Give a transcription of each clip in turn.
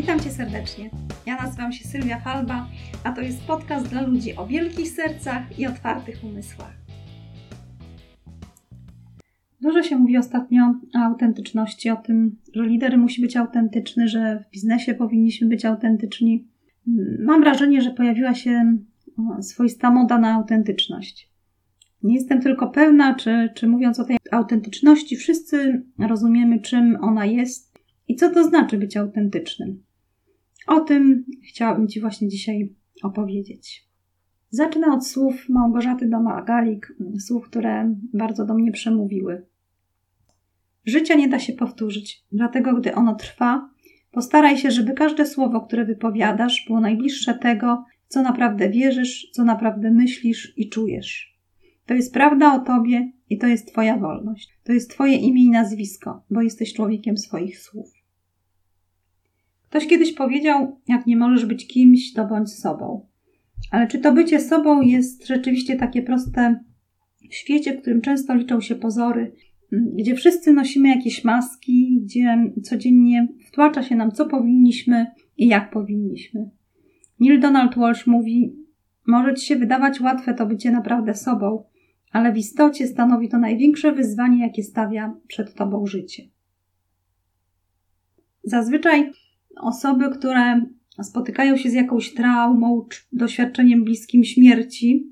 Witam Cię serdecznie. Ja nazywam się Sylwia Falba, a to jest podcast dla ludzi o wielkich sercach i otwartych umysłach. Dużo się mówi ostatnio o autentyczności, o tym, że lider musi być autentyczny, że w biznesie powinniśmy być autentyczni. Mam wrażenie, że pojawiła się swoista moda na autentyczność. Nie jestem tylko pewna, czy, czy mówiąc o tej autentyczności, wszyscy rozumiemy, czym ona jest i co to znaczy być autentycznym. O tym chciałabym Ci właśnie dzisiaj opowiedzieć. Zacznę od słów Małgorzaty Domagalik, słów, które bardzo do mnie przemówiły. Życia nie da się powtórzyć, dlatego gdy ono trwa, postaraj się, żeby każde słowo, które wypowiadasz, było najbliższe tego, co naprawdę wierzysz, co naprawdę myślisz i czujesz. To jest prawda o tobie i to jest Twoja wolność. To jest Twoje imię i nazwisko, bo jesteś człowiekiem swoich słów. Ktoś kiedyś powiedział: Jak nie możesz być kimś, to bądź sobą. Ale czy to bycie sobą jest rzeczywiście takie proste w świecie, w którym często liczą się pozory, gdzie wszyscy nosimy jakieś maski, gdzie codziennie wtłacza się nam, co powinniśmy i jak powinniśmy? Neil Donald Walsh mówi: Może ci się wydawać łatwe to bycie naprawdę sobą, ale w istocie stanowi to największe wyzwanie, jakie stawia przed tobą życie. Zazwyczaj osoby, które spotykają się z jakąś traumą, doświadczeniem bliskim śmierci,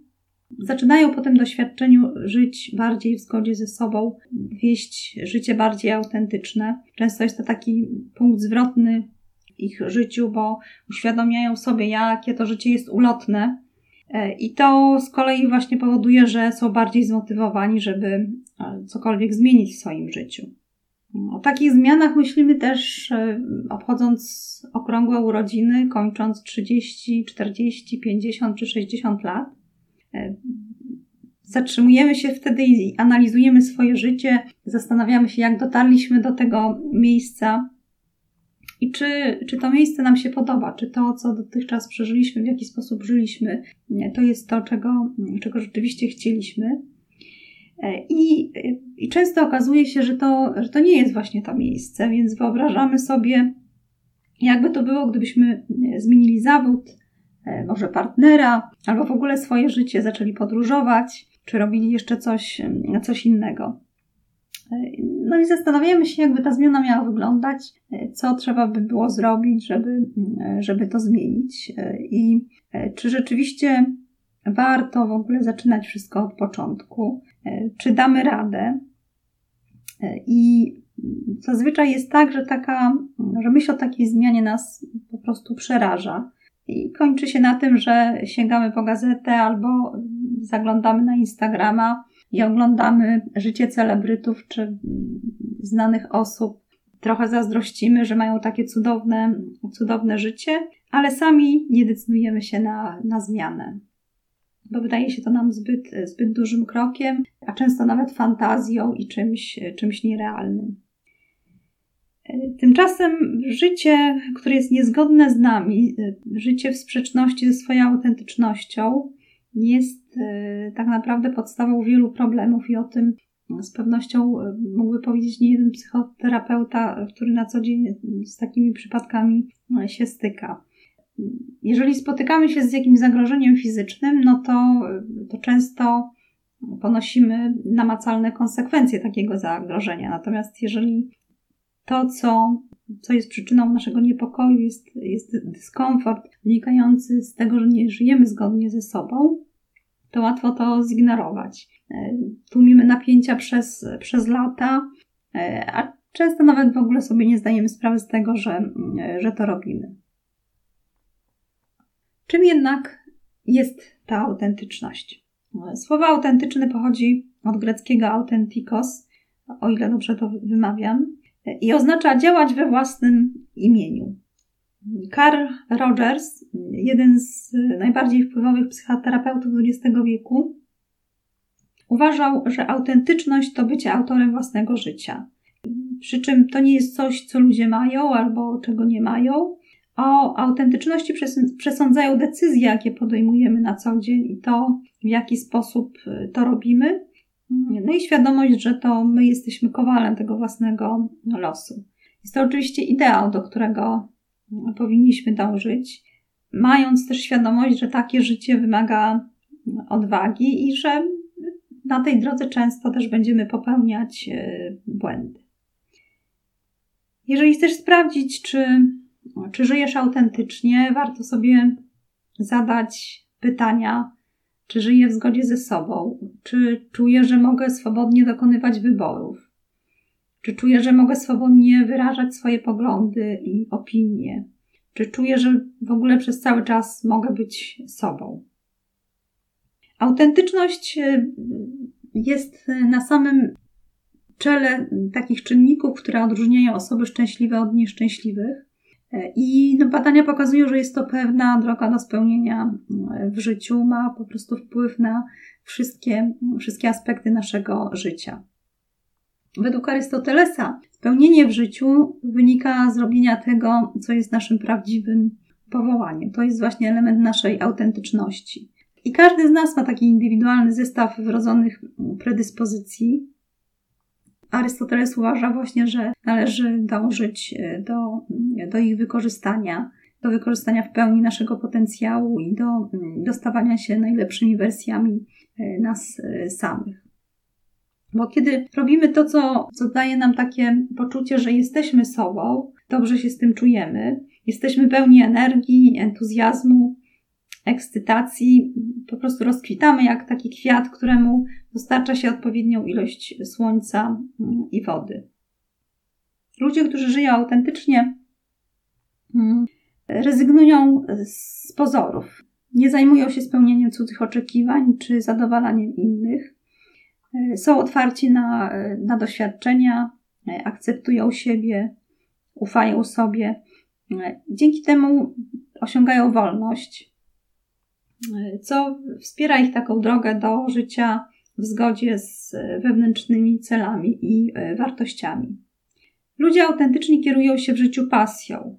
zaczynają po tym doświadczeniu żyć bardziej w zgodzie ze sobą, wieść życie bardziej autentyczne. Często jest to taki punkt zwrotny w ich życiu, bo uświadamiają sobie, jakie to życie jest ulotne. E, I to z kolei właśnie powoduje, że są bardziej zmotywowani, żeby e, cokolwiek zmienić w swoim życiu. O takich zmianach myślimy też e, obchodząc okrągłe urodziny, kończąc 30, 40, 50 czy 60 lat. E, zatrzymujemy się wtedy i analizujemy swoje życie, zastanawiamy się, jak dotarliśmy do tego miejsca i czy, czy to miejsce nam się podoba, czy to, co dotychczas przeżyliśmy, w jaki sposób żyliśmy, to jest to, czego, czego rzeczywiście chcieliśmy. E, I, I często okazuje się, że to, że to nie jest właśnie to miejsce, więc wyobrażamy sobie, jakby to było, gdybyśmy zmienili zawód, e, może partnera, albo w ogóle swoje życie, zaczęli podróżować, czy robili jeszcze coś, coś innego. E, no i zastanawiamy się, jakby ta zmiana miała wyglądać, co trzeba by było zrobić, żeby, żeby to zmienić i czy rzeczywiście warto w ogóle zaczynać wszystko od początku, e, czy damy radę. E, I zazwyczaj jest tak, że taka, że myśl o takiej zmianie nas po prostu przeraża. I kończy się na tym, że sięgamy po gazetę albo zaglądamy na Instagrama i oglądamy życie celebrytów czy znanych osób. Trochę zazdrościmy, że mają takie cudowne, cudowne życie, ale sami nie decydujemy się na, na zmianę bo wydaje się to nam zbyt, zbyt dużym krokiem, a często nawet fantazją i czymś, czymś nierealnym. Tymczasem życie, które jest niezgodne z nami, życie w sprzeczności ze swoją autentycznością, jest e, tak naprawdę podstawą wielu problemów i o tym z pewnością e, mógłby powiedzieć nie jeden psychoterapeuta, który na co dzień z takimi przypadkami e, się styka jeżeli spotykamy się z jakimś zagrożeniem fizycznym, no to, to często ponosimy namacalne konsekwencje takiego zagrożenia. Natomiast jeżeli to, co, co jest przyczyną naszego niepokoju, jest, jest dyskomfort wynikający z tego, że nie żyjemy zgodnie ze sobą, to łatwo to zignorować. Tłumimy napięcia przez, przez lata, a często nawet w ogóle sobie nie zdajemy sprawy z tego, że, że to robimy. Czym jednak jest ta autentyczność? Słowo autentyczny pochodzi od greckiego autentikos, o ile dobrze to wymawiam, i oznacza działać we własnym imieniu. Carl Rogers, jeden z najbardziej wpływowych psychoterapeutów XX wieku, uważał, że autentyczność to bycie autorem własnego życia. Przy czym to nie jest coś, co ludzie mają albo czego nie mają, o autentyczności przesądzają decyzje, jakie podejmujemy na co dzień i to, w jaki sposób y, to robimy. No i świadomość, że to my jesteśmy kowalem tego własnego losu. Jest to oczywiście ideał, do którego powinniśmy dążyć, mając też świadomość, że takie życie wymaga odwagi i że na tej drodze często też będziemy popełniać e, błędy. Jeżeli chcesz sprawdzić, czy, czy żyjesz autentycznie, warto sobie zadać pytania, czy żyję w zgodzie ze sobą, czy czuję, że mogę swobodnie dokonywać wyborów, czy czuję, że mogę swobodnie wyrażać swoje poglądy i opinie, czy czuję, że w ogóle przez cały czas mogę być sobą. Autentyczność y, jest na samym czele takich czynników, które odróżniają osoby szczęśliwe od nieszczęśliwych. I no, badania pokazują, że jest to pewna droga do spełnienia y, w życiu, ma po prostu wpływ na wszystkie, wszystkie aspekty naszego życia. Według Arystotelesa spełnienie w życiu wynika z robienia tego, co jest naszym prawdziwym powołaniem. To jest właśnie element naszej autentyczności. I każdy z nas ma taki indywidualny zestaw wrodzonych predyspozycji. Arystoteles uważa właśnie, że należy dążyć e, do, do ich wykorzystania, do wykorzystania w pełni naszego potencjału i do dostawania się najlepszymi wersjami e, nas e, samych. Bo kiedy robimy to, co, co daje nam takie poczucie, że jesteśmy sobą, dobrze się z tym czujemy, jesteśmy pełni energii, entuzjazmu, ekscytacji, po prostu rozkwitamy jak taki kwiat, któremu dostarcza się odpowiednią ilość słońca mm, i wody. Ludzie, którzy żyją autentycznie, mm, rezygnują z pozorów. Nie zajmują się spełnieniem cudzych oczekiwań czy zadowalaniem innych. E, są otwarci na, na doświadczenia, e, akceptują siebie, ufają sobie. E, dzięki temu osiągają wolność, co wspiera ich taką drogę do życia w zgodzie z wewnętrznymi celami i wartościami. Ludzie autentyczni kierują się w życiu pasją.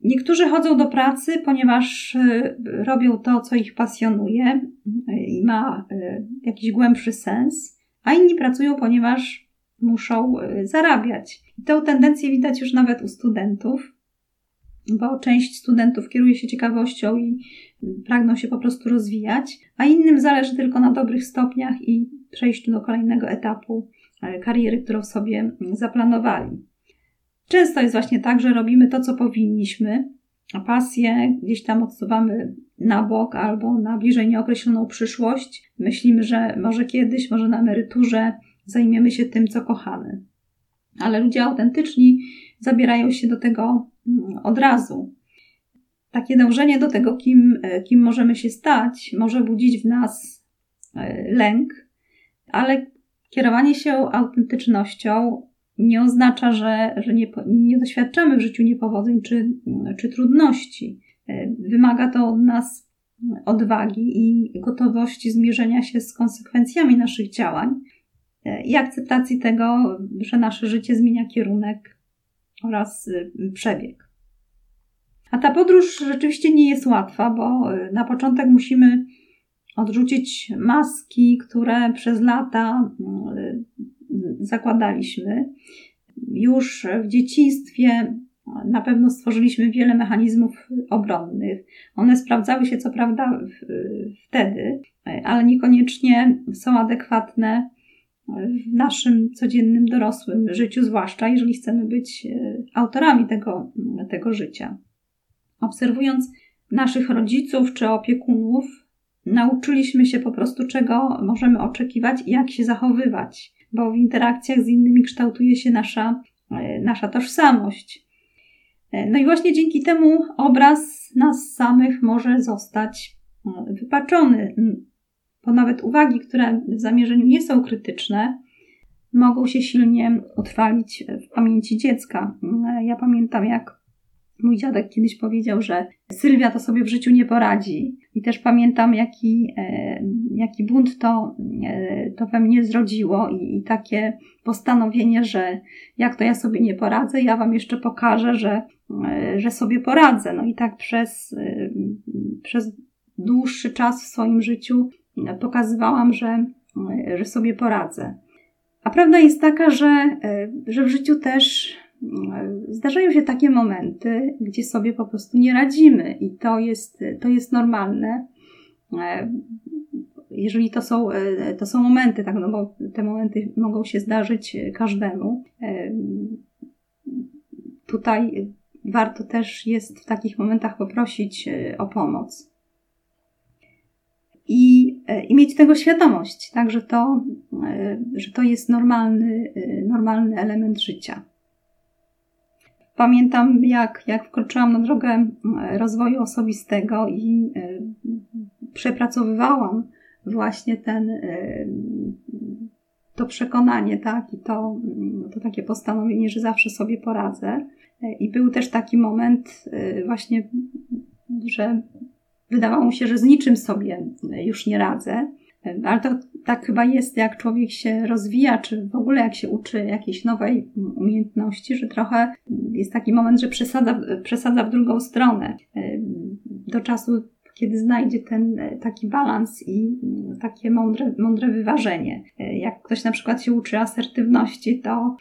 Niektórzy chodzą do pracy, ponieważ robią to, co ich pasjonuje i ma jakiś głębszy sens, a inni pracują, ponieważ muszą zarabiać. I tę tendencję widać już nawet u studentów bo część studentów kieruje się ciekawością i pragną się po prostu rozwijać, a innym zależy tylko na dobrych stopniach i przejściu do kolejnego etapu e, kariery, którą sobie zaplanowali. Często jest właśnie tak, że robimy to, co powinniśmy, a pasję gdzieś tam odsuwamy na bok albo na bliżej nieokreśloną przyszłość. Myślimy, że może kiedyś, może na emeryturze zajmiemy się tym, co kochamy. Ale ludzie autentyczni zabierają się do tego mm, od razu. Takie dążenie do tego, kim, e, kim możemy się stać, może budzić w nas e, lęk, ale kierowanie się autentycznością nie oznacza, że, że nie, nie doświadczamy w życiu niepowodzeń czy, czy trudności. E, wymaga to od nas odwagi i gotowości zmierzenia się z konsekwencjami naszych działań i akceptacji tego, że nasze życie zmienia kierunek oraz y, przebieg. A ta podróż rzeczywiście nie jest łatwa, bo y, na początek musimy odrzucić maski, które przez lata y, zakładaliśmy. Już w dzieciństwie na pewno stworzyliśmy wiele mechanizmów obronnych. One sprawdzały się co prawda wtedy, ale niekoniecznie są adekwatne w naszym codziennym dorosłym życiu, zwłaszcza jeżeli chcemy być e, autorami tego, tego życia. Obserwując naszych rodziców czy opiekunów, nauczyliśmy się po prostu, czego możemy oczekiwać i jak się zachowywać, bo w interakcjach z innymi kształtuje się nasza, e, nasza tożsamość. E, no i właśnie dzięki temu obraz nas samych może zostać wypaczony bo nawet uwagi, które w zamierzeniu nie są krytyczne, mogą się silnie utrwalić w pamięci dziecka. Ja pamiętam, jak mój dziadek kiedyś powiedział, że Sylwia to sobie w życiu nie poradzi. I też pamiętam, jaki, e, jaki bunt to, e, to we mnie zrodziło i, i takie postanowienie, że jak to ja sobie nie poradzę, ja Wam jeszcze pokażę, że, e, że sobie poradzę. No i tak przez, przez dłuższy czas w swoim życiu pokazywałam, że, że sobie poradzę. A prawda jest taka, że, że w życiu też zdarzają się takie momenty, gdzie sobie po prostu nie radzimy i to jest, to jest normalne. Jeżeli to są, to są momenty, tak, no bo te momenty mogą się zdarzyć każdemu. Tutaj warto też jest w takich momentach poprosić o pomoc i, e, i mieć tego świadomość, tak, że to, e, że to jest normalny, e, normalny element życia. Pamiętam, jak, jak wkroczyłam na drogę rozwoju osobistego i przepracowywałam właśnie ten, to przekonanie, tak, i to, to takie postanowienie, że zawsze sobie poradzę. I był też taki moment, właśnie, że wydawało mu się, że z niczym sobie już nie radzę. Ale to tak chyba jest, jak człowiek się rozwija, czy w ogóle jak się uczy jakiejś nowej umiejętności, że trochę jest taki moment, że przesadza, przesadza w drugą stronę. Do czasu, kiedy znajdzie ten taki balans i takie mądre, mądre wyważenie. Jak ktoś na przykład się uczy asertywności, to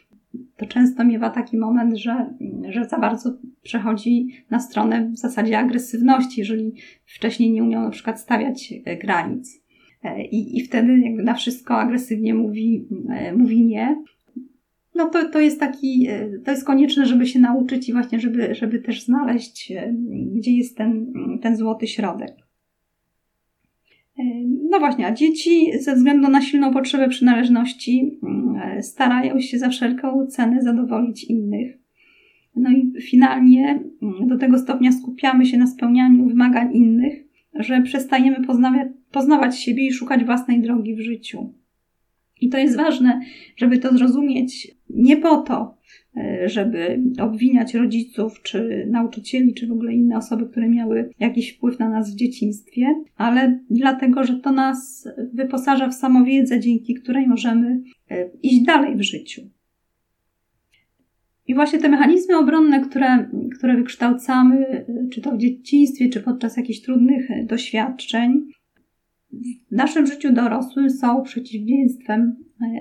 to często miewa taki moment, że, że za bardzo przechodzi na stronę w zasadzie agresywności, jeżeli wcześniej nie umiał na przykład stawiać e, granic. E, I, i wtedy jakby na wszystko agresywnie mówi, e, mówi nie. No to, to jest taki, to jest konieczne, żeby się nauczyć i właśnie, żeby, żeby też znaleźć, gdzie jest ten, ten złoty środek. No właśnie, a dzieci ze względu na silną potrzebę przynależności mm, starają się za wszelką cenę zadowolić innych. No i finalnie mm, do tego stopnia skupiamy się na spełnianiu wymagań innych, że przestajemy poznawać, poznawać siebie i szukać własnej drogi w życiu. I to jest ważne, żeby to zrozumieć nie po to, E, żeby obwiniać rodziców, czy nauczycieli, czy w ogóle inne osoby, które miały jakiś wpływ na nas w dzieciństwie, ale dlatego, że to nas wyposaża w samowiedzę, dzięki której możemy e, iść dalej w życiu. I właśnie te mechanizmy obronne, które, które wykształcamy, e, czy to w dzieciństwie, czy podczas jakichś trudnych doświadczeń, w naszym życiu dorosłym są przeciwieństwem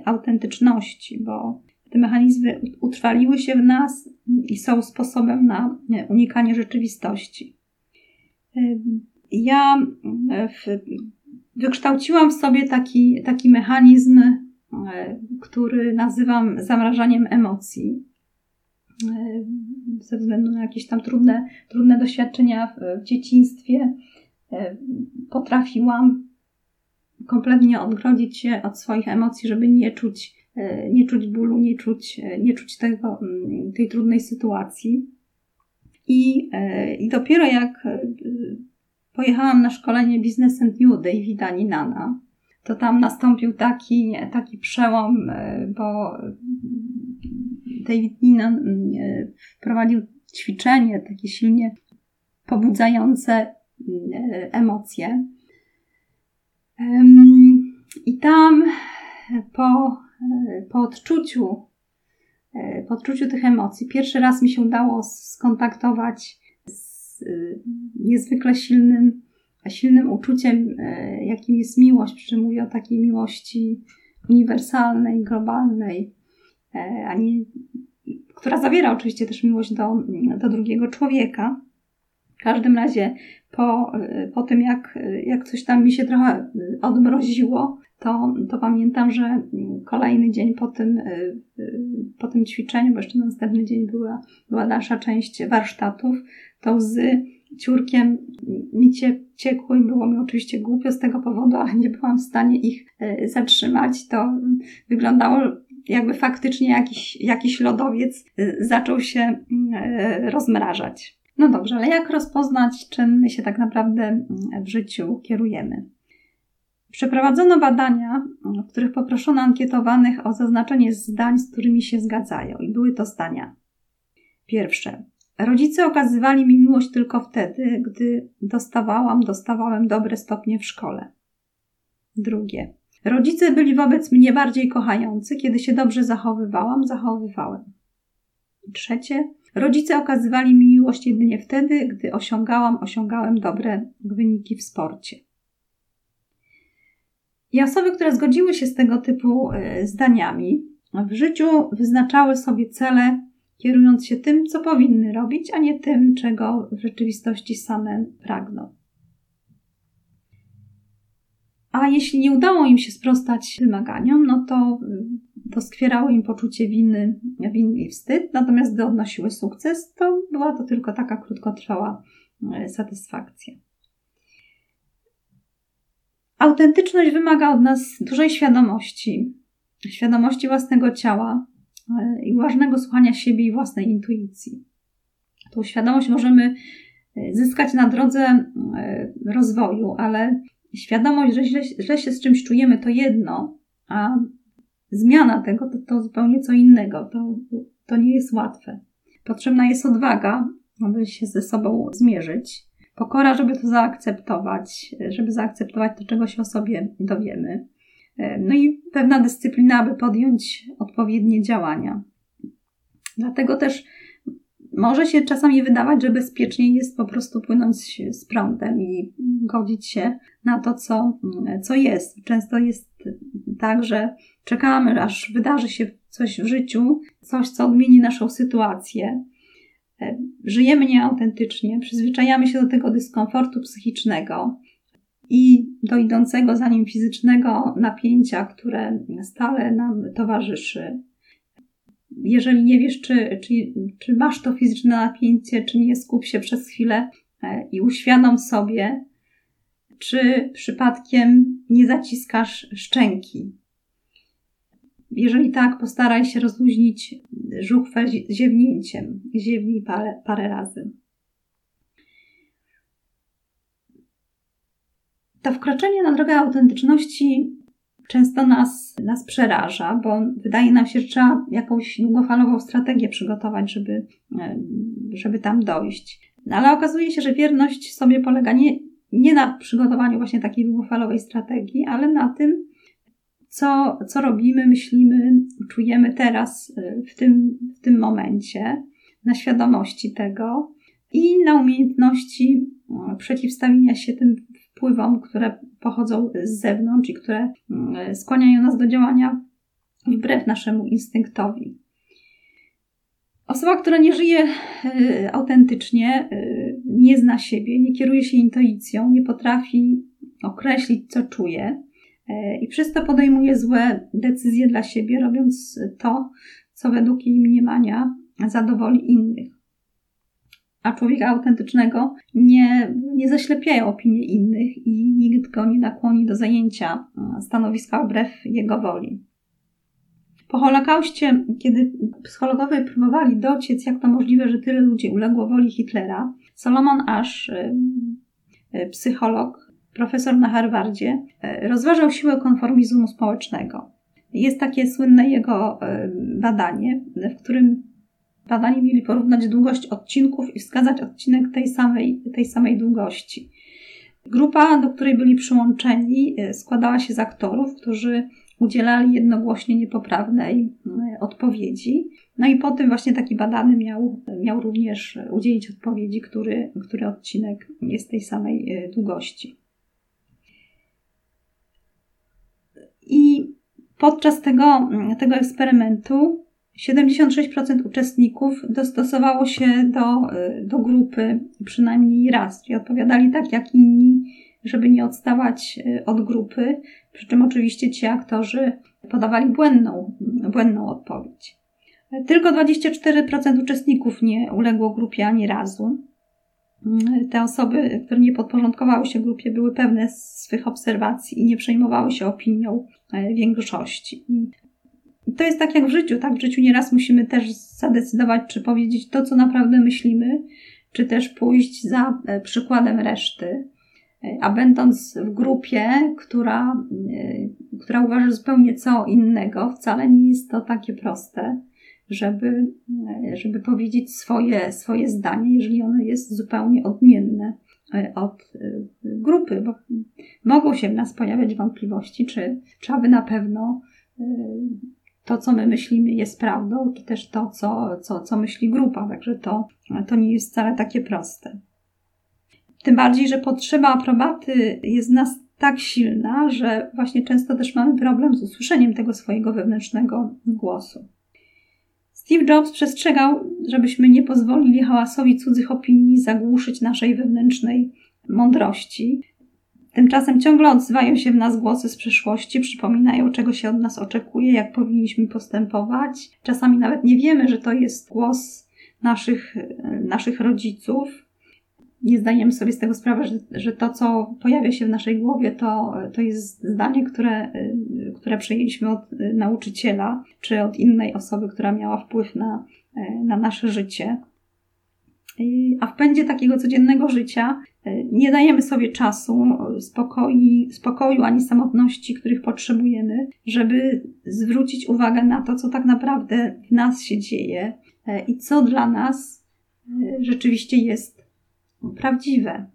autentyczności, bo te mechanizmy utrwaliły się w nas i są sposobem na unikanie rzeczywistości. Ja e, w, wykształciłam w sobie taki, taki mechanizm, e, który nazywam zamrażaniem emocji. E, ze względu na jakieś tam trudne, trudne doświadczenia w, dzieciństwie, potrafiłam kompletnie odgrodzić się od swoich emocji, żeby nie czuć E, nie czuć bólu, nie czuć, nie czuć tego, mm, tej trudnej sytuacji. I, I dopiero jak pojechałam na szkolenie Business and You Davida Ninana, to tam nastąpił taki, taki przełom, bo David Ninan mm, wprowadził ćwiczenie takie silnie pobudzające mm, emocje. I tam po po odczuciu, e, po odczuciu tych emocji, pierwszy raz mi się udało skontaktować z e, niezwykle silnym, silnym uczuciem, e, jakim jest miłość, przy mówię o takiej miłości uniwersalnej, globalnej, a nie, która zawiera oczywiście też miłość do, do drugiego człowieka. W każdym razie po, po tym, jak, jak coś tam mi się trochę odmroziło, to, to pamiętam, że kolejny dzień po tym, y, po tym ćwiczeniu, bo jeszcze na następny dzień była, była dalsza część warsztatów, to łzy ciurkiem mi ciekły. Było mi oczywiście głupio z tego powodu, ale nie byłam w stanie ich y, zatrzymać. To wyglądało jakby faktycznie jakiś, jakiś lodowiec zaczął się rozmrażać. No dobrze, ale jak rozpoznać, czym my się tak naprawdę w życiu kierujemy? Przeprowadzono badania, w których poproszono ankietowanych o zaznaczenie zdań, z którymi się zgadzają. I były to zdania. Pierwsze. Rodzice okazywali mi miłość tylko wtedy, gdy dostawałam, dostawałem dobre stopnie w szkole. Drugie. Rodzice byli wobec mnie bardziej kochający, kiedy się dobrze zachowywałam, zachowywałem. Trzecie. Rodzice okazywali mi miłość jedynie wtedy, gdy osiągałam, osiągałem dobre wyniki w sporcie. I osoby, które zgodziły się z tego typu e, zdaniami, w życiu wyznaczały sobie cele, kierując się tym, co powinny robić, a nie tym, czego w rzeczywistości same pragną. A jeśli nie udało im się sprostać wymaganiom, no to doskwierało im poczucie winy, winy i wstyd, natomiast gdy odnosiły sukces, to była to tylko taka krótkotrwała e, satysfakcja. Autentyczność wymaga od nas dużej świadomości, świadomości własnego ciała e, i ważnego słuchania siebie i własnej intuicji. Tą świadomość możemy zyskać na drodze rozwoju, ale świadomość, że źle, źle się z czymś czujemy, to jedno, a zmiana tego to, to zupełnie co innego. To, to nie jest łatwe. Potrzebna jest odwaga, aby się ze sobą zmierzyć. Pokora, żeby to zaakceptować, żeby zaakceptować to, czego się o sobie dowiemy. No i pewna dyscyplina, aby podjąć odpowiednie działania. Dlatego też może się czasami wydawać, że bezpieczniej jest po prostu płynąć z prądem i godzić się na to, co, co jest. Często jest tak, że czekamy, aż wydarzy się coś w życiu, coś, co odmieni naszą sytuację. E, żyjemy nieautentycznie, przyzwyczajamy się do tego dyskomfortu psychicznego i do idącego za nim fizycznego napięcia, które stale nam towarzyszy jeżeli nie wiesz, czy, czy, czy masz to fizyczne napięcie, czy nie, skup się przez chwilę e, i uświadom sobie, czy przypadkiem nie zaciskasz szczęki. Jeżeli tak, postaraj się rozluźnić żuchwę ziewnięciem. Ziewnij parę, parę razy. To wkroczenie na drogę autentyczności często nas, nas przeraża, bo wydaje nam się, że trzeba jakąś długofalową strategię przygotować, żeby, e, żeby tam dojść. No, ale okazuje się, że wierność sobie polega nie, nie na przygotowaniu właśnie takiej długofalowej strategii, ale na tym, co, co robimy, myślimy, czujemy teraz e, w tym, w tym momencie, na świadomości tego i na umiejętności e, przeciwstawienia się tym wpływom, które pochodzą z zewnątrz i które mm, skłaniają nas do działania wbrew naszemu instynktowi. Osoba, która nie żyje y, autentycznie, y, nie zna siebie, nie kieruje się intuicją, nie potrafi określić, co czuje i przez to podejmuje złe decyzje dla siebie, robiąc to, co według jej mniemania zadowoli innych a człowieka autentycznego nie, nie zaślepiają opinie innych i nikt go nie nakłoni do zajęcia e, stanowiska wbrew jego woli. Po Holokauście, kiedy psychologowie próbowali dociec, jak to możliwe, że tyle ludzi uległo woli Hitlera, Solomon Ash, e, e, psycholog, profesor na Harvardzie, rozważał siłę konformizmu społecznego. Jest takie słynne jego badanie, w którym Badani mieli porównać długość odcinków i wskazać odcinek tej samej, tej samej długości. Grupa, do której byli przyłączeni, e, składała się z aktorów, którzy udzielali jednogłośnie niepoprawnej e, odpowiedzi. No i potem właśnie taki badany miał, miał również udzielić odpowiedzi, który, który odcinek jest tej samej e, długości. I podczas tego, tego eksperymentu 76% uczestników dostosowało się do, y, do grupy przynajmniej raz, czyli odpowiadali tak jak inni, żeby nie odstawać y, od grupy, przy czym oczywiście ci aktorzy podawali błędną, błędną odpowiedź. Tylko 24% uczestników nie uległo grupie ani razu. Y, te osoby, które nie podporządkowały się grupie, były pewne swych obserwacji i nie przejmowały się opinią większości. To jest tak jak w życiu, tak? W życiu nieraz musimy też zadecydować, czy powiedzieć to, co naprawdę myślimy, czy też pójść za e, przykładem reszty. E, a będąc w grupie, która, e, która uważa zupełnie co innego, wcale nie jest to takie proste, żeby, żeby powiedzieć swoje, swoje zdanie, jeżeli ono jest zupełnie odmienne od grupy, bo mogą się w nas pojawiać wątpliwości, czy, czy aby na pewno to, co my myślimy, jest prawdą, czy też to, co, co, co myśli grupa. Także to, to nie jest wcale takie proste. Tym bardziej, że potrzeba aprobaty jest nas tak silna, że właśnie często też mamy problem z usłyszeniem tego swojego wewnętrznego głosu. Steve Jobs przestrzegał, żebyśmy nie pozwolili hałasowi cudzych opinii zagłuszyć naszej wewnętrznej mądrości. Tymczasem ciągle odzywają się w nas głosy z przeszłości, przypominają, czego się od nas oczekuje, jak powinniśmy postępować. Czasami nawet nie wiemy, że to jest głos naszych, naszych rodziców. Nie zdajemy sobie z tego sprawy, że, że to, co pojawia się w naszej głowie, to, to jest zdanie, które, które przejęliśmy od nauczyciela czy od innej osoby, która miała wpływ na, na nasze życie. A w pędzie takiego codziennego życia e, nie dajemy sobie czasu, spokoi, spokoju ani samotności, których potrzebujemy, żeby zwrócić uwagę na to, co tak naprawdę w nas się dzieje e, i co dla nas e, rzeczywiście jest prawdziwe.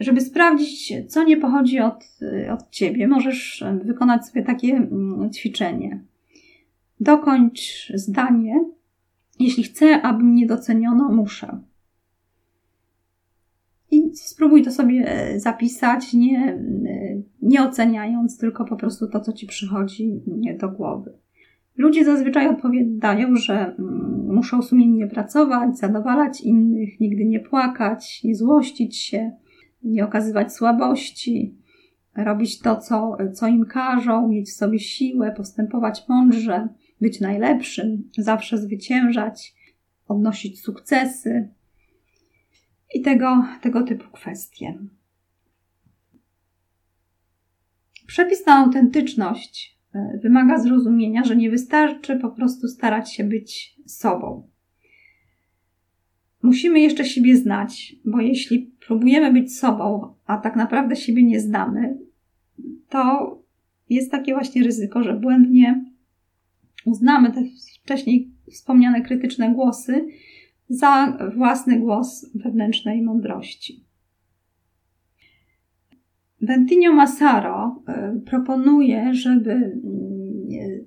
Żeby sprawdzić, co nie pochodzi od, od ciebie, możesz wykonać sobie takie mm, ćwiczenie. Dokończ zdanie jeśli chcę, aby mnie doceniono, muszę. I spróbuj to sobie e, zapisać, nie, e, nie oceniając, tylko po prostu to, co ci przychodzi do głowy. Ludzie zazwyczaj odpowiadają, że mm, muszą sumiennie pracować, zadowalać innych, nigdy nie płakać, nie złościć się, nie okazywać słabości, robić to, co, co im każą, mieć w sobie siłę, postępować mądrze, być najlepszym, zawsze zwyciężać, odnosić sukcesy i tego, tego typu kwestie. Przepis na autentyczność e, wymaga zrozumienia, że nie wystarczy po prostu starać się być sobą. Musimy jeszcze siebie znać, bo jeśli próbujemy być sobą, a tak naprawdę siebie nie znamy, to jest takie właśnie ryzyko, że błędnie uznamy te wcześniej wspomniane krytyczne głosy za własny głos wewnętrznej mądrości. Bentinho Massaro e, proponuje, żeby mm,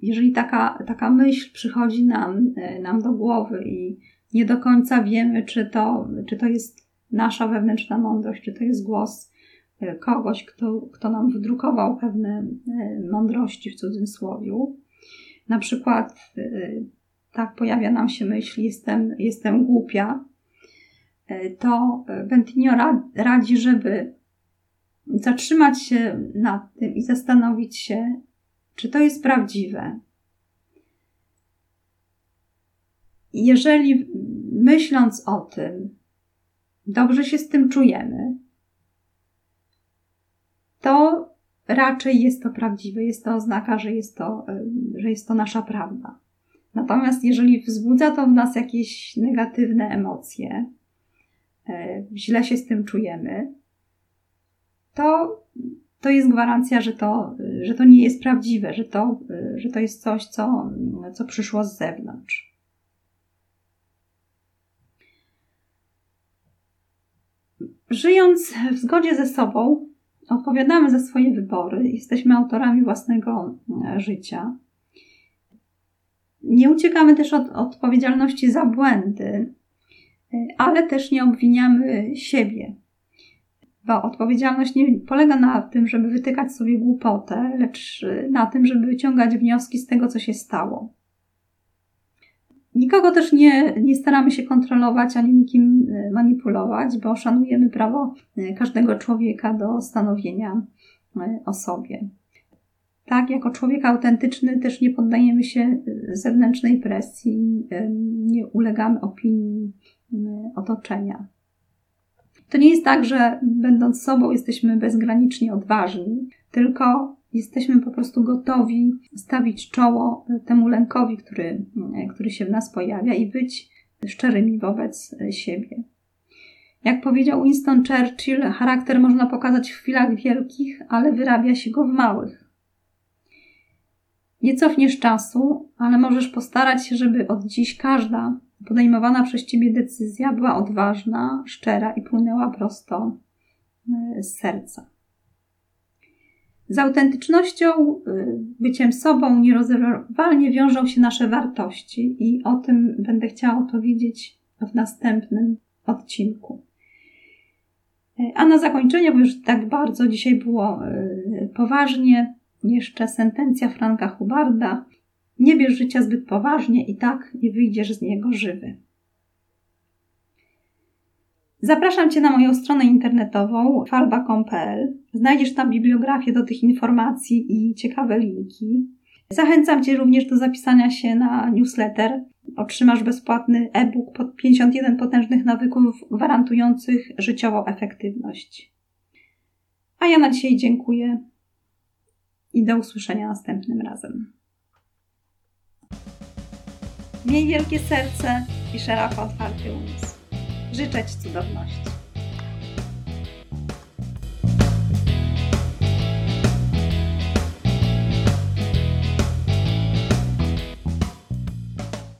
jeżeli taka, taka myśl przychodzi nam, e, nam do głowy i nie do końca wiemy, czy to, czy to jest nasza wewnętrzna mądrość, czy to jest głos e, kogoś, kto, kto nam wydrukował pewne mądrości w cudzysłowie, na przykład y, tak pojawia nam się myśl, jestem, jestem głupia, y, to Bentinio radzi, żeby zatrzymać się nad tym i zastanowić się, czy to jest prawdziwe. Jeżeli myśląc o tym, dobrze się z tym czujemy, to raczej jest to prawdziwe, jest to oznaka, że jest to, że jest to nasza prawda. Natomiast jeżeli wzbudza to w nas jakieś negatywne emocje, e, źle się z tym czujemy, to, to jest gwarancja, że to, że to nie jest prawdziwe, że to, że to jest coś, co, co przyszło z zewnątrz. Żyjąc w zgodzie ze sobą, Odpowiadamy za swoje wybory, jesteśmy autorami własnego e, życia. Nie uciekamy też od odpowiedzialności za błędy, e, ale też nie obwiniamy siebie. Bo odpowiedzialność nie polega na tym, żeby wytykać sobie głupotę, lecz na tym, żeby wyciągać wnioski z tego, co się stało. Nikogo też nie, nie staramy się kontrolować ani nikim e, manipulować, bo szanujemy prawo e, każdego człowieka do stanowienia e, o sobie. Tak, jako człowiek autentyczny też nie poddajemy się zewnętrznej presji, nie ulegamy opinii otoczenia. To nie jest tak, że będąc sobą jesteśmy bezgranicznie odważni, tylko jesteśmy po prostu gotowi stawić czoło temu lękowi, który, który się w nas pojawia i być szczerymi wobec siebie. Jak powiedział Winston Churchill, charakter można pokazać w chwilach wielkich, ale wyrabia się go w małych. Nie cofniesz czasu, ale możesz postarać się, żeby od dziś każda podejmowana przez ciebie decyzja była odważna, szczera i płynęła prosto e, z serca. Z autentycznością, y, byciem sobą nierozerwalnie wiążą się nasze wartości i o tym będę chciała opowiedzieć w następnym odcinku. Y, a na zakończenie, bo już tak bardzo dzisiaj było y, poważnie, jeszcze sentencja Franka Hubarda. Nie bierz życia zbyt poważnie i tak nie wyjdziesz z niego żywy. Zapraszam Cię na moją stronę internetową falba.com.pl. Znajdziesz tam bibliografię do tych informacji i ciekawe linki. Zachęcam Cię również do zapisania się na newsletter. Otrzymasz bezpłatny e-book pod 51 potężnych nawyków gwarantujących życiową efektywność. A ja na dzisiaj dziękuję i do usłyszenia następnym razem. Miej wielkie serce i szeroko otwarty umysł. Życzę Ci cudowności.